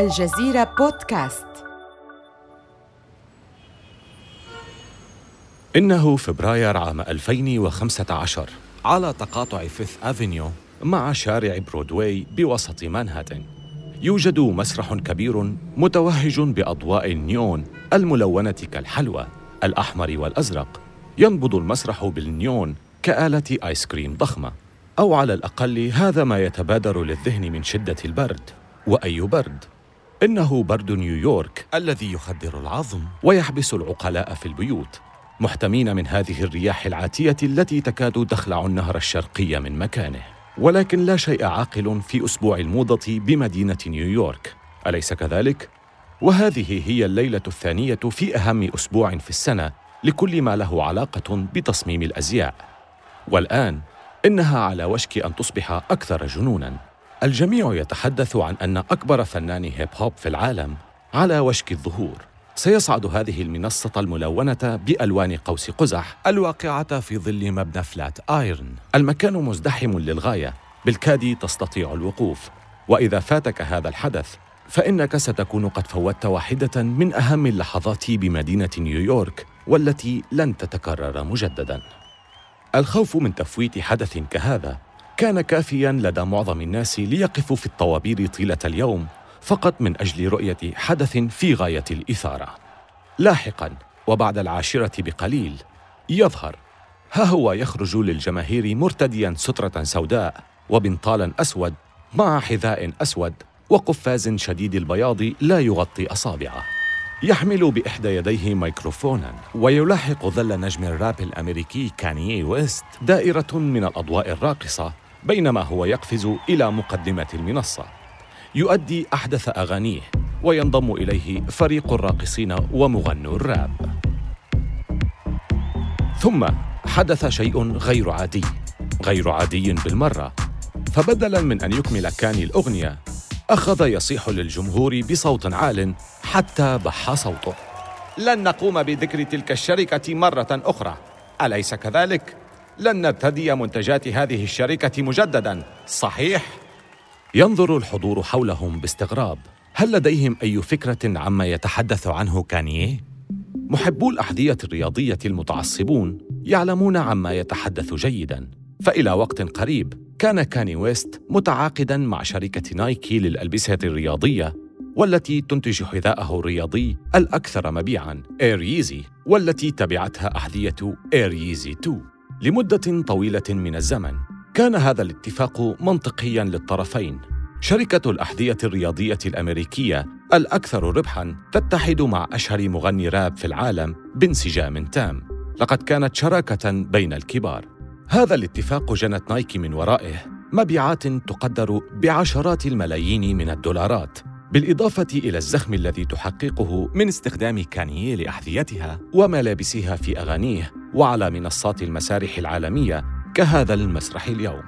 الجزيرة بودكاست. إنه فبراير عام 2015 على تقاطع Fifth Avenue مع شارع برودواي بوسط مانهاتن. يوجد مسرح كبير متوهج بأضواء النيون الملونة كالحلوى الأحمر والأزرق. ينبض المسرح بالنيون كآلة آيس كريم ضخمة. أو على الأقل هذا ما يتبادر للذهن من شدة البرد. وأي برد؟ إنه برد نيويورك الذي يخدر العظم ويحبس العقلاء في البيوت محتمين من هذه الرياح العاتية التي تكاد تخلع النهر الشرقي من مكانه. ولكن لا شيء عاقل في أسبوع الموضة بمدينة نيويورك. أليس كذلك؟ وهذه هي الليلة الثانية في أهم أسبوع في السنة لكل ما له علاقة بتصميم الأزياء. والآن إنها على وشك أن تصبح أكثر جنوناً. الجميع يتحدث عن أن أكبر فنان هيب هوب في العالم على وشك الظهور. سيصعد هذه المنصة الملونة بألوان قوس قزح الواقعة في ظل مبنى Flatiron. المكان مزدحم للغاية بالكاد تستطيع الوقوف. وإذا فاتك هذا الحدث فإنك ستكون قد فوتت واحدة من أهم اللحظات بمدينة نيويورك والتي لن تتكرر مجدداً. الخوف من تفويت حدث كهذا كان كافيا لدى معظم الناس ليقفوا في الطوابير طيلة اليوم فقط من أجل رؤية حدث في غاية الإثارة. لاحقا وبعد العاشرة بقليل يظهر ها هو يخرج للجماهير مرتديا سترة سوداء وبنطالا أسود مع حذاء أسود وقفاز شديد البياض لا يغطي أصابعه. يحمل بإحدى يديه ميكروفونا ويلاحق ظل نجم الراب الأمريكي كانيي ويست دائرة من الأضواء الراقصة بينما هو يقفز إلى مقدمه المنصة. يؤدي أحدث أغانيه وينضم إليه فريق الراقصين ومغنو الراب. ثم حدث شيء غير عادي غير عادي بالمرة. فبدلا من أن يكمل كاني الأغنية أخذ يصيح للجمهور بصوت عال حتى بح صوته. لن نقوم بذكر تلك الشركة مرة أخرى أليس كذلك؟ لن نبتدي منتجات هذه الشركة مجددا. صحيح؟ ينظر الحضور حولهم باستغراب. هل لديهم أي فكرة عما يتحدث عنه كانيه؟ محبو الأحذية الرياضية المتعصبون يعلمون عما يتحدث جيدا. فإلى وقت قريب كان كاني ويست متعاقدا مع شركة نايكي للألبسة الرياضية والتي تنتج حذاءه الرياضي الأكثر مبيعا اير ييزي والتي تبعتها أحذية اير ييزي 2 لمدة طويلة من الزمن كان هذا الاتفاق منطقيا للطرفين. شركة الأحذية الرياضية الأمريكية الأكثر ربحا تتحد مع أشهر مغني راب في العالم بانسجام تام. لقد كانت شراكة بين الكبار. هذا الاتفاق جنت نايكي من ورائه. مبيعات تقدر بعشرات الملايين من الدولارات. بالإضافة إلى الزخم الذي تحققه من استخدام كانييه لأحذيتها وملابسها في أغانيه وعلى منصات المسارح العالمية كهذا المسرح اليوم.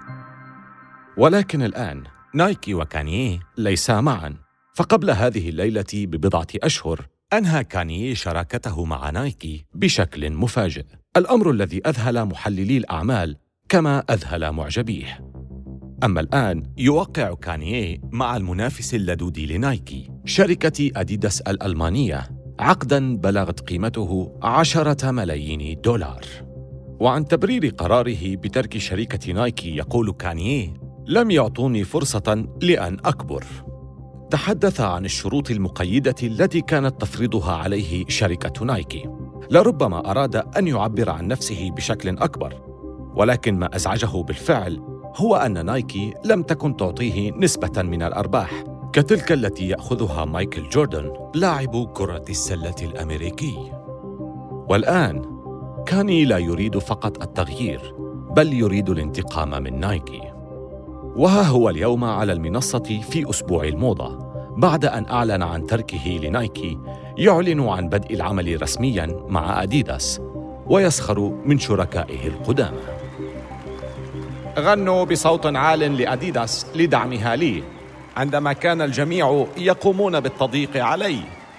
ولكن الآن نايكي وكانييه ليسا معا، فقبل هذه الليلة ببضعة أشهر أنهى كانييه شراكته مع نايكي بشكل مفاجئ، الأمر الذي أذهل محللي الأعمال كما أذهل معجبيه. أما الآن يوقع كانييه مع المنافس اللدود لنايكي شركة أديداس الألمانية عقداً بلغت قيمته عشرة ملايين دولار. وعن تبرير قراره بترك شركة نايكي يقول كانييه لم يعطوني فرصة لأن أكبر. تحدث عن الشروط المقيدة التي كانت تفرضها عليه شركة نايكي. لربما أراد أن يعبر عن نفسه بشكل أكبر ولكن ما أزعجه بالفعل هو أن نايكي لم تكن تعطيه نسبة من الأرباح كتلك التي يأخذها مايكل جوردن لاعب كرة السلة الأمريكي. والآن كاني لا يريد فقط التغيير بل يريد الانتقام من نايكي. وها هو اليوم على المنصة في أسبوع الموضة بعد أن أعلن عن تركه لنايكي يعلن عن بدء العمل رسميا مع أديداس ويسخر من شركائه القدامى غنوا بصوت عال لأديداس لدعمها لي. عندما كان الجميع يقومون بالتضييق علي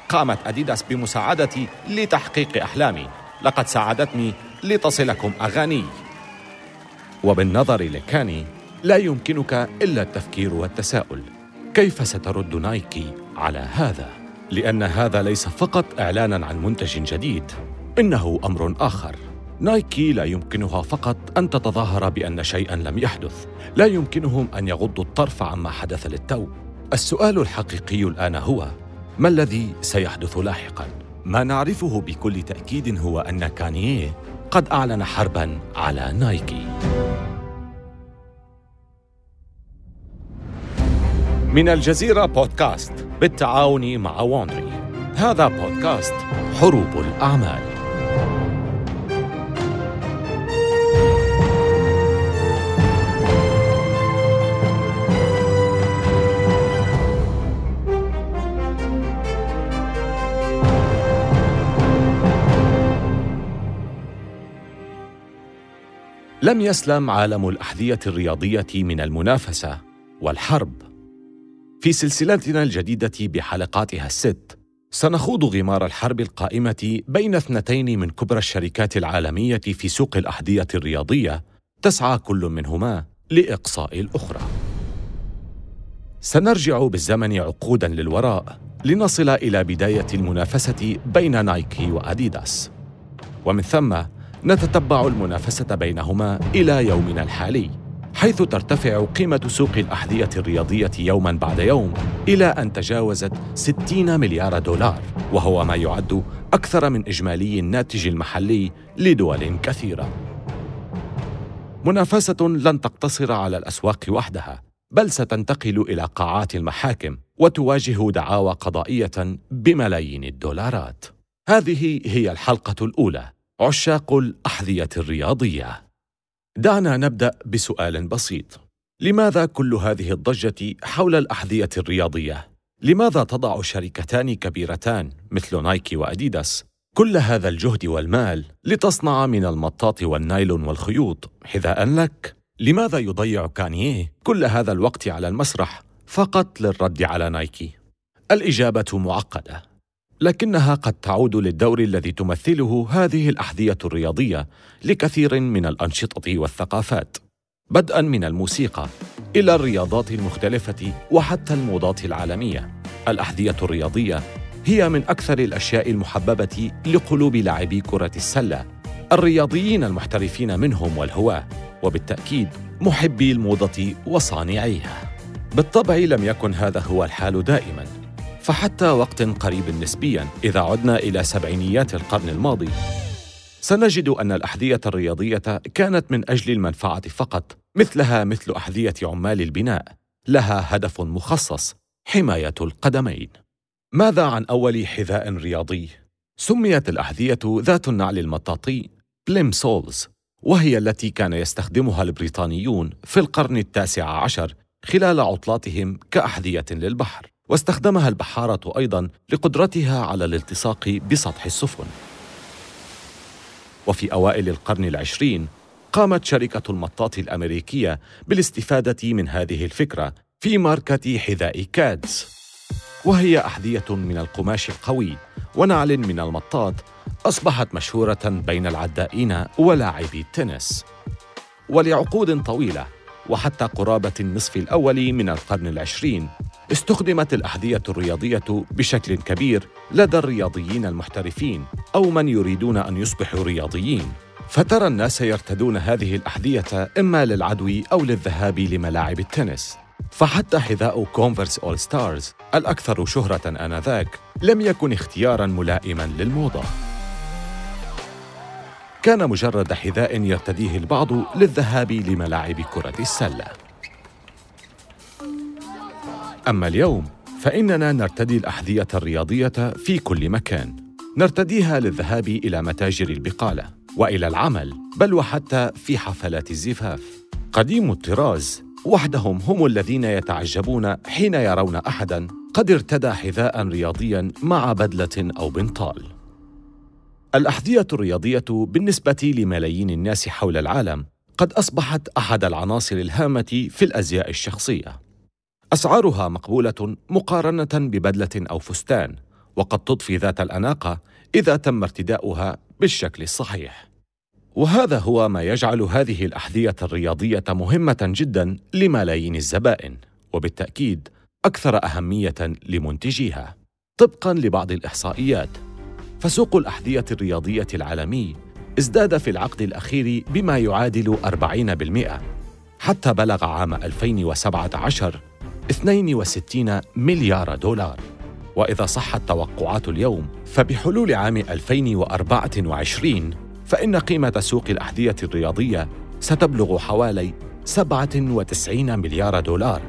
قامت أديداس بمساعدتي لتحقيق أحلامي. لقد ساعدتني لتصلكم أغاني. وبالنظر لكاني لا يمكنك إلا التفكير والتساؤل. كيف سترد نايكي على هذا؟ لأن هذا ليس فقط إعلانا عن منتج جديد إنه أمر آخر. نايكي لا يمكنها فقط أن تتظاهر بأن شيئا لم يحدث. لا يمكنهم أن يغضوا الطرف عما حدث للتو. السؤال الحقيقي الآن هو ما الذي سيحدث لاحقا؟ ما نعرفه بكل تأكيد هو أن كانييه قد أعلن حربا على نايكي. من الجزيرة بودكاست بالتعاون مع وونري هذا بودكاست حروب الأعمال. لم يسلم عالم الأحذية الرياضية من المنافسة والحرب في سلسلتنا الجديدة بحلقاتها الست سنخوض غمار الحرب القائمة بين اثنتين من كبرى الشركات العالمية في سوق الأحذية الرياضية تسعى كل منهما لإقصاء الأخرى. سنرجع بالزمن عقودا للوراء لنصل إلى بداية المنافسة بين نايكي وأديداس. ومن ثم نتتبع المنافسة بينهما إلى يومنا الحالي. حيث ترتفع قيمة سوق الأحذية الرياضية يوما بعد يوم إلى أن تجاوزت 60 مليار دولار وهو ما يعد أكثر من إجمالي الناتج المحلي لدول كثيرة منافسة لن تقتصر على الأسواق وحدها بل ستنتقل إلى قاعات المحاكم وتواجه دعاوى قضائية بملايين الدولارات هذه هي الحلقة الأولى عشاق الأحذية الرياضية. دعنا نبدأ بسؤال بسيط. لماذا كل هذه الضجة حول الأحذية الرياضية؟ لماذا تضع شركتان كبيرتان مثل نايكي وأديداس كل هذا الجهد والمال لتصنع من المطاط والنايلون والخيوط حذاء لك؟ لماذا يضيع كانييه كل هذا الوقت على المسرح فقط للرد على نايكي؟ الإجابة معقدة. لكنها قد تعود للدور الذي تمثله هذه الأحذية الرياضية لكثير من الأنشطة والثقافات بدءا من الموسيقى إلى الرياضات المختلفة وحتى الموضات العالمية. الأحذية الرياضية هي من أكثر الأشياء المحببة لقلوب لاعبي كرة السلة الرياضيين المحترفين منهم والهواة وبالتأكيد محبي الموضة وصانعيها. بالطبع لم يكن هذا هو الحال دائما. فحتى وقت قريب نسبيا إذا عدنا إلى سبعينيات القرن الماضي. سنجد أن الأحذية الرياضية كانت من أجل المنفعة فقط مثلها مثل أحذية عمال البناء. لها هدف مخصص حماية القدمين. ماذا عن أول حذاء رياضي؟ سميت الأحذية ذات النعل المطاطي بليم سولز وهي التي كان يستخدمها البريطانيون في القرن التاسع عشر خلال عطلاتهم كأحذية للبحر. واستخدمها البحارة أيضا لقدرتها على الالتصاق بسطح السفن. وفي أوائل القرن العشرين قامت شركة المطاط الأمريكية بالاستفادة من هذه الفكرة في ماركة حذاء كادز. وهي أحذية من القماش القوي ونعل من المطاط أصبحت مشهورة بين العدائين ولاعبي التنس. ولعقود طويلة وحتى قرابة النصف الأول من القرن العشرين استخدمت الأحذية الرياضية بشكل كبير لدى الرياضيين المحترفين أو من يريدون أن يصبحوا رياضيين. فترى الناس يرتدون هذه الأحذية إما للعدو أو للذهاب لملاعب التنس. فحتى حذاء Converse All Stars الأكثر شهرة آنذاك لم يكن اختياراً ملائماً للموضة. كان مجرد حذاء يرتديه البعض للذهاب لملاعب كرة السلة. أما اليوم فإننا نرتدي الأحذية الرياضية في كل مكان. نرتديها للذهاب إلى متاجر البقالة وإلى العمل بل وحتى في حفلات الزفاف. قديم الطراز وحدهم هم الذين يتعجبون حين يرون أحداً قد ارتدى حذاء رياضيا مع بدلة أو بنطال. الأحذية الرياضية بالنسبة لملايين الناس حول العالم قد أصبحت أحد العناصر الهامة في الأزياء الشخصية. أسعارها مقبولة مقارنة ببدلة أو فستان وقد تضفي ذات الأناقة إذا تم ارتداؤها بالشكل الصحيح. وهذا هو ما يجعل هذه الأحذية الرياضية مهمة جدا لملايين الزبائن وبالتأكيد أكثر أهمية لمنتجيها. طبقاً لبعض الإحصائيات فسوق الأحذية الرياضية العالمي ازداد في العقد الأخير بما يعادل 40% حتى بلغ عام 2017 62 مليار دولار. وإذا صحت توقعات اليوم فبحلول عام 2024 فإن قيمة سوق الأحذية الرياضية ستبلغ حوالي 97 مليار دولار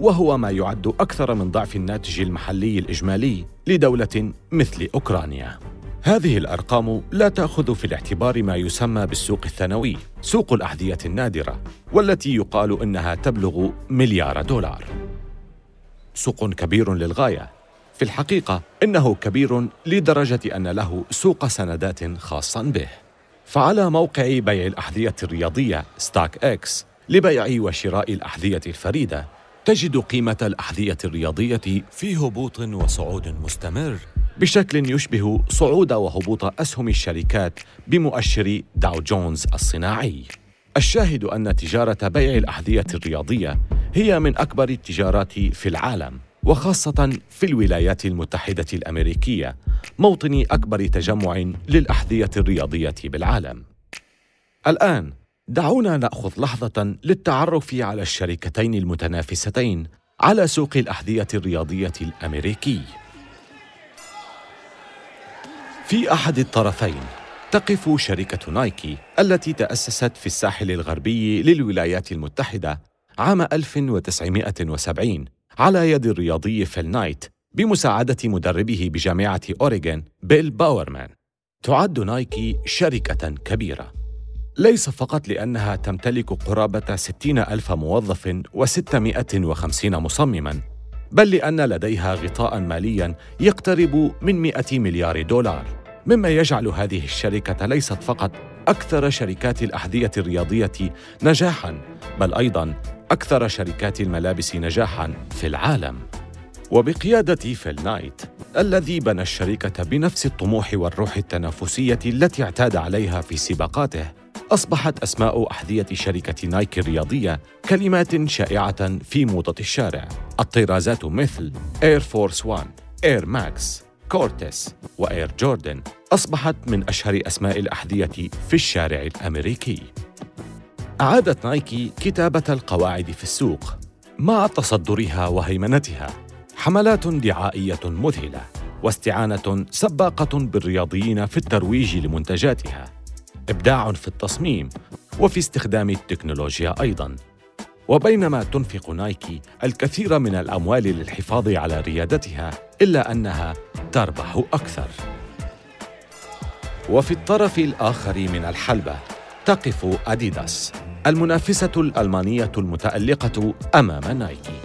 وهو ما يعد أكثر من ضعف الناتج المحلي الإجمالي لدولة مثل أوكرانيا. هذه الأرقام لا تأخذ في الاعتبار ما يسمى بالسوق الثانوي سوق الأحذية النادرة والتي يقال إنها تبلغ مليار دولار. سوق كبير للغاية في الحقيقة إنه كبير لدرجة أن له سوق سندات خاصا به فعلى موقع بيع الأحذية الرياضية StockX لبيع وشراء الأحذية الفريدة تجد قيمة الأحذية الرياضية في هبوط وصعود مستمر بشكل يشبه صعود وهبوط أسهم الشركات بمؤشر داو جونز الصناعي. الشاهد أن تجارة بيع الأحذية الرياضية هي من أكبر التجارات في العالم، وخاصة في الولايات المتحدة الأمريكية، موطن أكبر تجمع للأحذية الرياضية بالعالم. الآن دعونا نأخذ لحظة للتعرف على الشركتين المتنافستين على سوق الأحذية الرياضية الأمريكي في أحد الطرفين تقف شركة نايكي التي تأسست في الساحل الغربي للولايات المتحدة عام 1970 على يد الرياضي فيل نايت بمساعدة مدربه بجامعة أوريغون بيل باورمان. تعد نايكي شركة كبيرة. ليس فقط لأنها تمتلك قرابة 60 ألف موظف و650 مصمماً بل لأن لديها غطاء ماليا يقترب من 100 مليار دولار. مما يجعل هذه الشركة ليست فقط أكثر شركات الأحذية الرياضية نجاحاً بل أيضاً أكثر شركات الملابس نجاحاً في العالم. وبقيادة فيل نايت الذي بنى الشركة بنفس الطموح والروح التنافسية التي اعتاد عليها في سباقاته أصبحت أسماء أحذية شركة نايك الرياضية كلمات شائعة في موضة الشارع. الطرازات مثل Air Force One Air Max Cortez و Air Jordan أصبحت من أشهر أسماء الأحذية في الشارع الأمريكي. أعادت نايكي كتابة القواعد في السوق مع تصدرها وهيمنتها. حملات دعائية مذهلة واستعانة سباقة بالرياضيين في الترويج لمنتجاتها. إبداع في التصميم وفي استخدام التكنولوجيا أيضا. وبينما تنفق نايكي الكثير من الأموال للحفاظ على ريادتها إلا أنها تربح أكثر. وفي الطرف الآخر من الحلبة تقف أديداس المنافسة الألمانية المتألقة أمام نايكي.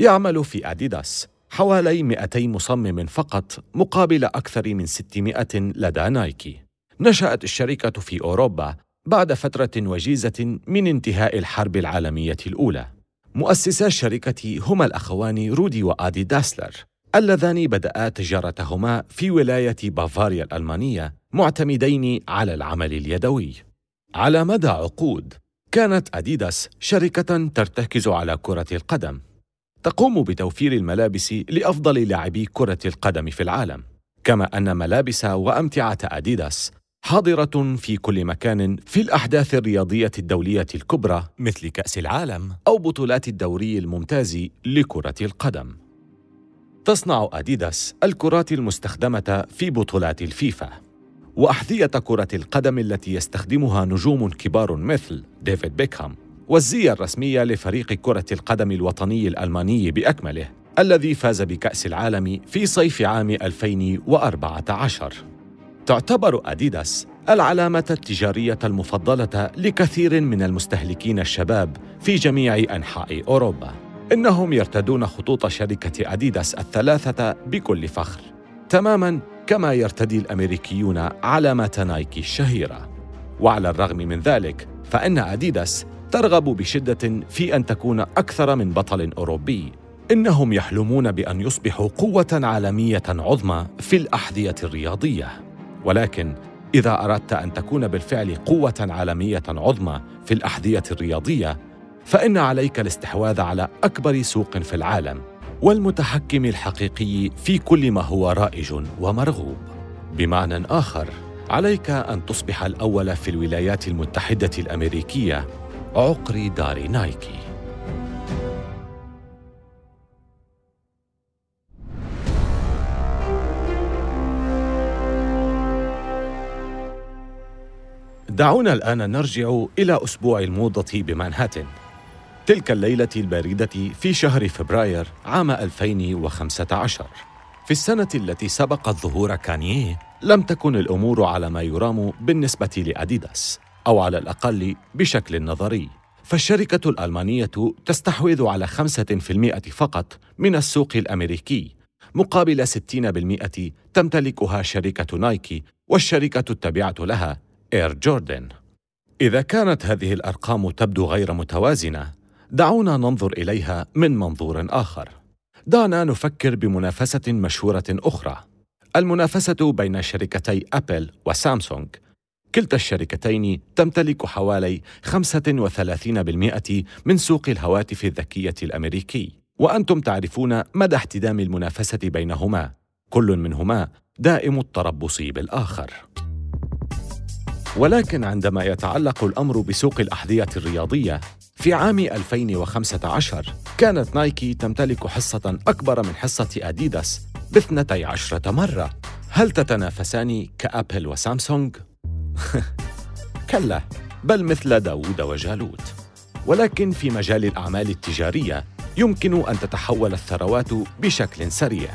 يعمل في أديداس حوالي 200 مصمم فقط مقابل أكثر من 600 لدى نايكي. نشأت الشركة في أوروبا بعد فترة وجيزة من انتهاء الحرب العالمية الأولى. مؤسسا الشركة هما الأخوان رودي وآدي داسلر، اللذان بدأا تجارتهما في ولاية بافاريا الألمانية معتمدين على العمل اليدوي. على مدى عقود، كانت أديداس شركة ترتكز على كرة القدم، تقوم بتوفير الملابس لأفضل لاعبي كرة القدم في العالم، كما أن ملابس وأمتعة أديداس حاضرة في كل مكان في الأحداث الرياضية الدولية الكبرى مثل كأس العالم أو بطولات الدوري الممتاز لكرة القدم. تصنع أديداس الكرات المستخدمة في بطولات الفيفا، وأحذية كرة القدم التي يستخدمها نجوم كبار مثل ديفيد بيكهام، والزي الرسمية لفريق كرة القدم الوطني الألماني بأكمله، الذي فاز بكأس العالم في صيف عام 2014. تعتبر أديداس العلامة التجارية المفضلة لكثير من المستهلكين الشباب في جميع أنحاء أوروبا. إنهم يرتدون خطوط شركة أديداس الثلاثة بكل فخر. تماما كما يرتدي الأمريكيون علامة نايكي الشهيرة. وعلى الرغم من ذلك فإن أديداس ترغب بشدة في أن تكون أكثر من بطل أوروبي. إنهم يحلمون بأن يصبحوا قوة عالمية عظمى في الأحذية الرياضية. ولكن إذا أردت أن تكون بالفعل قوة عالمية عظمى في الأحذية الرياضية فإن عليك الاستحواذ على أكبر سوق في العالم والمتحكم الحقيقي في كل ما هو رائج ومرغوب. بمعنى آخر عليك أن تصبح الأول في الولايات المتحدة الأمريكية عقر دار نايكي. دعونا الآن نرجع إلى أسبوع الموضة بمانهاتن. تلك الليلة الباردة في شهر فبراير عام 2015 في السنة التي سبقت ظهور كانييه لم تكن الأمور على ما يرام بالنسبة لأديداس أو على الأقل بشكل نظري. فالشركة الألمانية تستحوذ على 5% فقط من السوق الأمريكي مقابل 60% تمتلكها شركة نايكي والشركة التابعة لها إير جوردن إذا كانت هذه الأرقام تبدو غير متوازنة دعونا ننظر إليها من منظور آخر. دعنا نفكر بمنافسة مشهورة أخرى. المنافسة بين شركتي أبل وسامسونج. كلتا الشركتين تمتلك حوالي 35% من سوق الهواتف الذكية الأمريكي. وأنتم تعرفون مدى احتدام المنافسة بينهما. كل منهما دائم التربص بالآخر. ولكن عندما يتعلق الأمر بسوق الأحذية الرياضية في عام 2015 كانت نايكي تمتلك حصة أكبر من حصة أديداس باثنتي عشرة مرة. هل تتنافسان كأبل وسامسونج؟ كلا بل مثل داوود وجالوت. ولكن في مجال الأعمال التجارية يمكن أن تتحول الثروات بشكل سريع.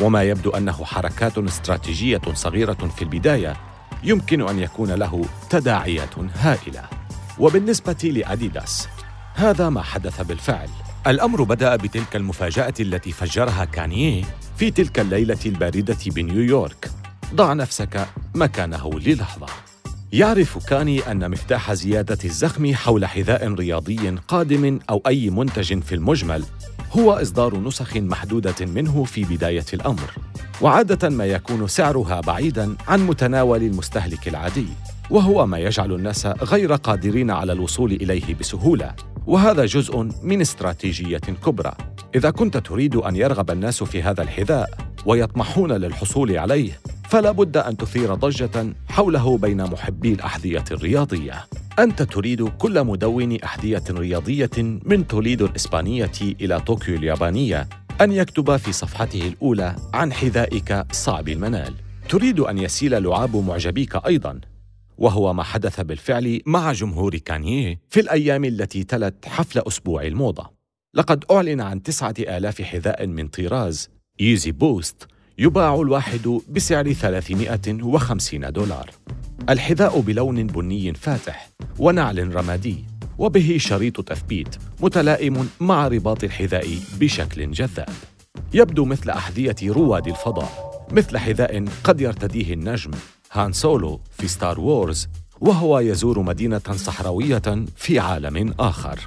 وما يبدو أنه حركات استراتيجية صغيرة في البداية يمكن أن يكون له تداعيات هائلة. وبالنسبة لأديداس هذا ما حدث بالفعل. الأمر بدأ بتلك المفاجأة التي فجرها كانييه في تلك الليلة الباردة بنيويورك. ضع نفسك مكانه للحظة. يعرف كاني أن مفتاح زيادة الزخم حول حذاء رياضي قادم أو أي منتج في المجمل. هو إصدار نسخ محدودة منه في بداية الأمر وعادة ما يكون سعرها بعيداً عن متناول المستهلك العادي وهو ما يجعل الناس غير قادرين على الوصول إليه بسهولة وهذا جزء من استراتيجية كبرى. إذا كنت تريد أن يرغب الناس في هذا الحذاء ويطمحون للحصول عليه فلا بد أن تثير ضجة حوله بين محبي الأحذية الرياضية. أنت تريد كل مدون أحذية رياضية من توليدو الإسبانية إلى طوكيو اليابانية أن يكتب في صفحته الأولى عن حذائك صعب المنال. تريد أن يسيل لعاب معجبيك أيضاً وهو ما حدث بالفعل مع جمهور كانييه في الأيام التي تلت حفل أسبوع الموضة. لقد أعلن عن تسعة آلاف حذاء من طراز Yeezy Boost يباع الواحد بسعر 350 دولار. الحذاء بلون بني فاتح ونعل رمادي وبه شريط تثبيت متلائم مع رباط الحذاء بشكل جذاب. يبدو مثل أحذية رواد الفضاء مثل حذاء قد يرتديه النجم هان سولو في Star Wars وهو يزور مدينة صحراوية في عالم آخر.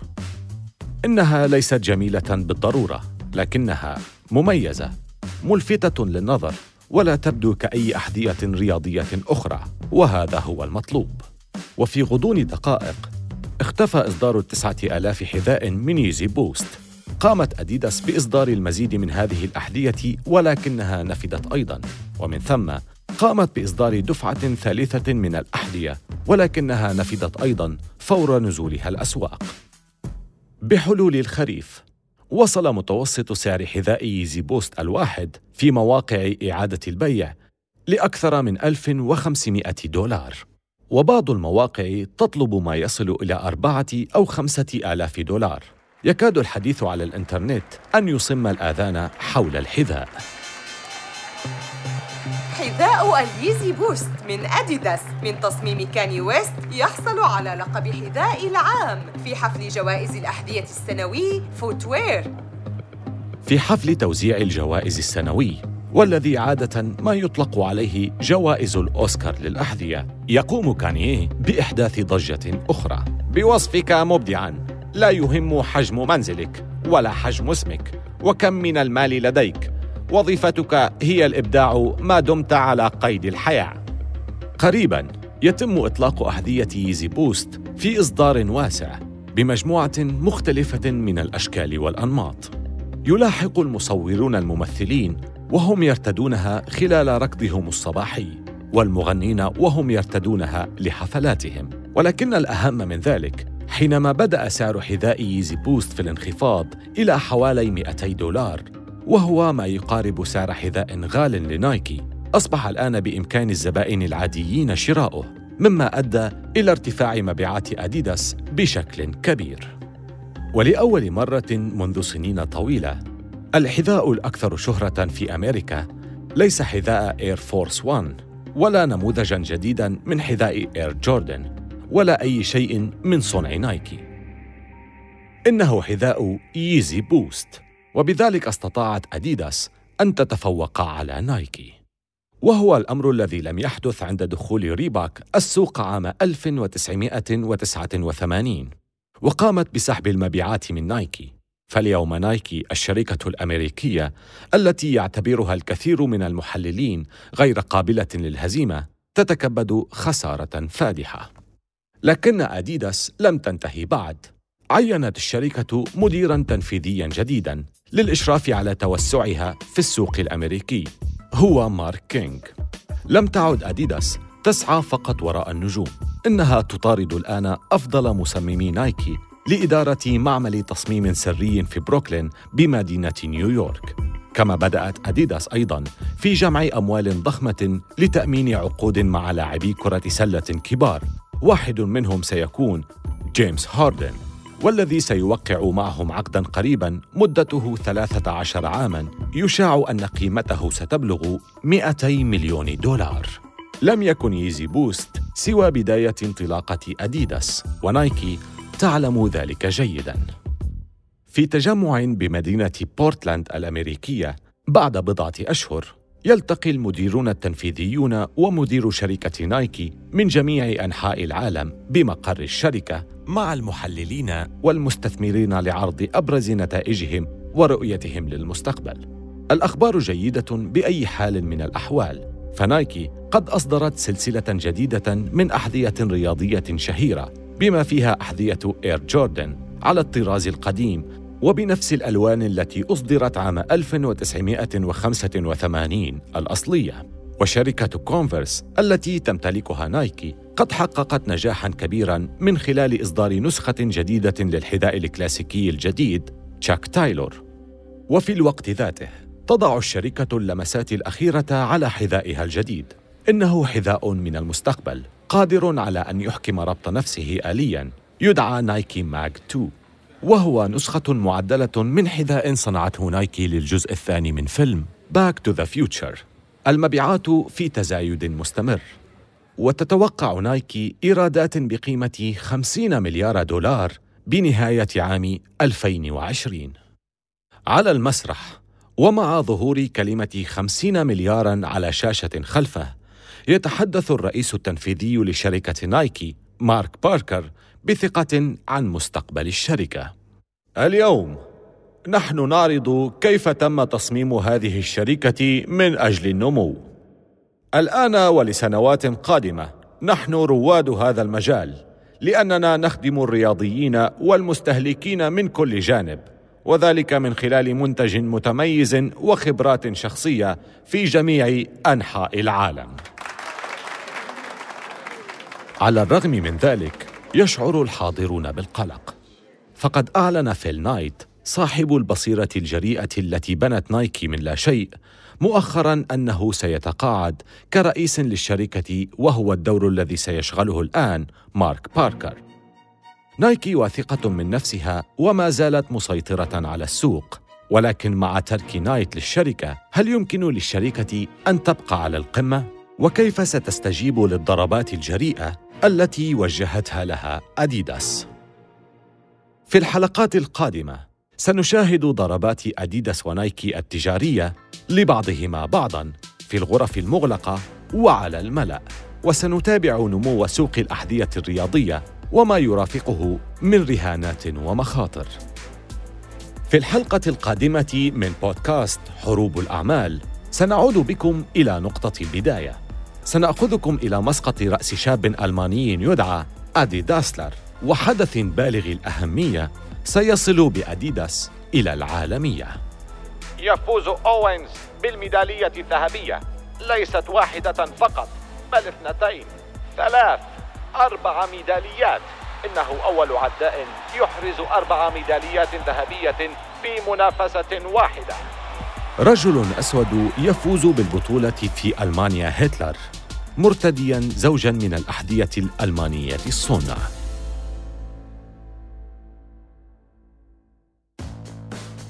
إنها ليست جميلة بالضرورة لكنها مميزة. ملفتة للنظر ولا تبدو كأي أحذية رياضية أخرى وهذا هو المطلوب. وفي غضون دقائق اختفى إصدار التسعة آلاف حذاء من Yeezy Boost. قامت أديداس بإصدار المزيد من هذه الأحذية ولكنها نفدت أيضاً. ومن ثم قامت بإصدار دفعة ثالثة من الأحذية ولكنها نفدت أيضاً فور نزولها الأسواق. بحلول الخريف وصل متوسط سعر حذاء Yeezy Boost الواحد في مواقع إعادة البيع لأكثر من 1500 دولار. وبعض المواقع تطلب ما يصل إلى أربعة أو خمسة آلاف دولار. يكاد الحديث على الإنترنت أن يصم الآذان حول الحذاء. حذاء ال Yeezy Boost من أديداس. من تصميم كانييه ويست يحصل على لقب حذاء العام في حفل جوائز الأحذية السنوي Footwear. في حفل توزيع الجوائز السنوي والذي عادة ما يطلق عليه جوائز الأوسكار للأحذية يقوم كانيه بإحداث ضجة أخرى. بوصفك مبدعاً لا يهم حجم منزلك ولا حجم اسمك وكم من المال لديك وظيفتك هي الإبداع ما دمت على قيد الحياة. قريبا يتم إطلاق احذيه ييزي بوست في إصدار واسع بمجموعة مختلفة من الأشكال والأنماط. يلاحق المصورون الممثلين وهم يرتدونها خلال ركضهم الصباحي والمغنين وهم يرتدونها لحفلاتهم. ولكن الأهم من ذلك حينما بدأ سعر حذاء ييزي بوست في الانخفاض إلى حوالي 200 دولار وهو ما يقارب سعر حذاء غال لنايكي. أصبح الآن بإمكان الزبائن العاديين شراؤه مما أدى إلى ارتفاع مبيعات أديداس بشكل كبير. ولأول مرة منذ سنين طويلة الحذاء الأكثر شهرة في أمريكا ليس حذاء إير فورس 1 ولا نموذجا جديدا من حذاء إير جوردن ولا أي شيء من صنع نايكي. إنه حذاء ييزي بوست وبذلك استطاعت أديداس أن تتفوق على نايكي وهو الأمر الذي لم يحدث عند دخول ريباك السوق عام 1989 وقامت بسحب المبيعات من نايكي فاليوم نايكي الشركة الأمريكية التي يعتبرها الكثير من المحللين غير قابلة للهزيمة تتكبد خسارة فادحة. لكن أديداس لم تنتهي بعد. عينت الشركة مديرا تنفيذيا جديدا للإشراف على توسعها في السوق الأمريكي. هو مارك كينغ. لم تعد أديداس تسعى فقط وراء النجوم. إنها تطارد الآن أفضل مصممي نايكي لإدارة معمل تصميم سري في بروكلين بمدينة نيويورك. كما بدأت أديداس أيضا في جمع أموال ضخمة لتأمين عقود مع لاعبي كرة سلة كبار. واحد منهم سيكون جيمس هاردن. والذي سيوقع معهم عقدا قريبا مدته 13 عاما يشاع أن قيمته ستبلغ 200 مليون دولار. لم يكن ييزي بوست سوى بداية انطلاقة أديداس ونايكي تعلم ذلك جيدا. في تجمع بمدينة بورتلاند الأمريكية بعد بضعة أشهر يلتقي المديرون التنفيذيون ومدير شركة نايكي من جميع أنحاء العالم بمقر الشركة مع المحللين والمستثمرين لعرض أبرز نتائجهم ورؤيتهم للمستقبل. الأخبار جيدة بأي حال من الأحوال فنايكي قد أصدرت سلسلة جديدة من أحذية رياضية شهيرة بما فيها أحذية إير جوردن على الطراز القديم وبنفس الألوان التي أصدرت عام 1985 الأصلية. وشركة كونفرس التي تمتلكها نايكي قد حققت نجاحا كبيرا من خلال إصدار نسخة جديدة للحذاء الكلاسيكي الجديد تشاك تايلور وفي الوقت ذاته تضع الشركة اللمسات الأخيرة على حذائها الجديد. إنه حذاء من المستقبل قادر على أن يحكم ربط نفسه آلياً يدعى نايكي ماج 2 وهو نسخة معدلة من حذاء صنعته نايكي للجزء الثاني من فيلم باك تو ذا فيوتشر المبيعات في تزايد مستمر. وتتوقع نايكي إيرادات بقيمة 50 مليار دولار بنهاية عام 2020 على المسرح ومع ظهور كلمة 50 مليارا على شاشة خلفه يتحدث الرئيس التنفيذي لشركة نايكي مارك باركر بثقة عن مستقبل الشركة. اليوم نحن نعرض كيف تم تصميم هذه الشركة من أجل النمو. الآن ولسنوات قادمة نحن رواد هذا المجال لأننا نخدم الرياضيين والمستهلكين من كل جانب وذلك من خلال منتج متميز وخبرات شخصية في جميع أنحاء العالم على الرغم من ذلك يشعر الحاضرون بالقلق. فقد أعلن فيل نايت صاحب البصيرة الجريئة التي بنت نايكي من لا شيء مؤخرا أنه سيتقاعد كرئيس للشركة وهو الدور الذي سيشغله الآن مارك باركر. نايكي واثقة من نفسها وما زالت مسيطرة على السوق. ولكن مع ترك نايت للشركة هل يمكن للشركة أن تبقى على القمة؟ وكيف ستستجيب للضربات الجريئة؟ التي وجهتها لها أديداس. في الحلقات القادمة سنشاهد ضربات أديداس ونايكي التجارية لبعضهما بعضا في الغرف المغلقة وعلى الملأ. وسنتابع نمو سوق الأحذية الرياضية وما يرافقه من رهانات ومخاطر. في الحلقة القادمة من بودكاست حروب الأعمال سنعود بكم إلى نقطة البداية. سنأخذكم إلى مسقط رأس شاب ألماني يدعى أدي داسلر وحدث بالغ الأهمية سيصل بأديداس إلى العالمية. يفوز أوينز بالميدالية الذهبية ليست واحدة فقط بل اثنتين. ثلاث أربع ميداليات. إنه أول عداء يحرز أربع ميداليات ذهبية في منافسة واحدة. رجل أسود يفوز بالبطولة في ألمانيا هتلر. مرتديا زوجا من الأحذية الألمانية الصنع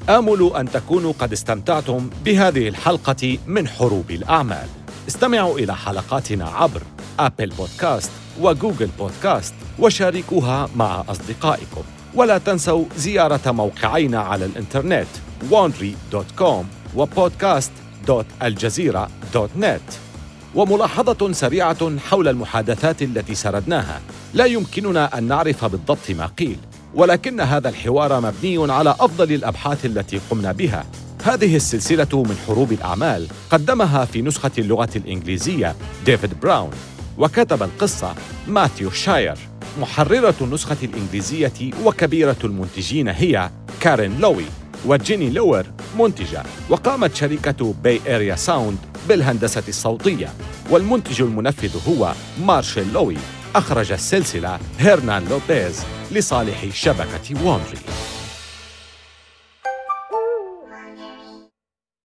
آمل أن تكونوا قد استمتعتم بهذه الحلقة من حروب الأعمال. استمعوا إلى حلقاتنا عبر أبل بودكاست وجوجل بودكاست وشاركوها مع أصدقائكم. ولا تنسوا زيارة موقعينا على الإنترنت wandry.com وبودكاست.الجزيرة.net وملاحظة سريعة حول المحادثات التي سردناها. لا يمكننا أن نعرف بالضبط ما قيل ولكن هذا الحوار مبني على أفضل الأبحاث التي قمنا بها. هذه السلسلة من حروب الأعمال قدمها في نسخة اللغة الإنجليزية ديفيد براون وكتب القصة ماثيو شاير. محررة النسخة الإنجليزية وكبيرة المنتجين هي كارين لوي وجيني لوير منتجة وقامت شركة باي إيريا ساوند بالهندسة الصوتية. والمنتج المنفذ هو مارشيل لوي. أخرج السلسلة هيرنان لوبيز لصالح شبكة وونري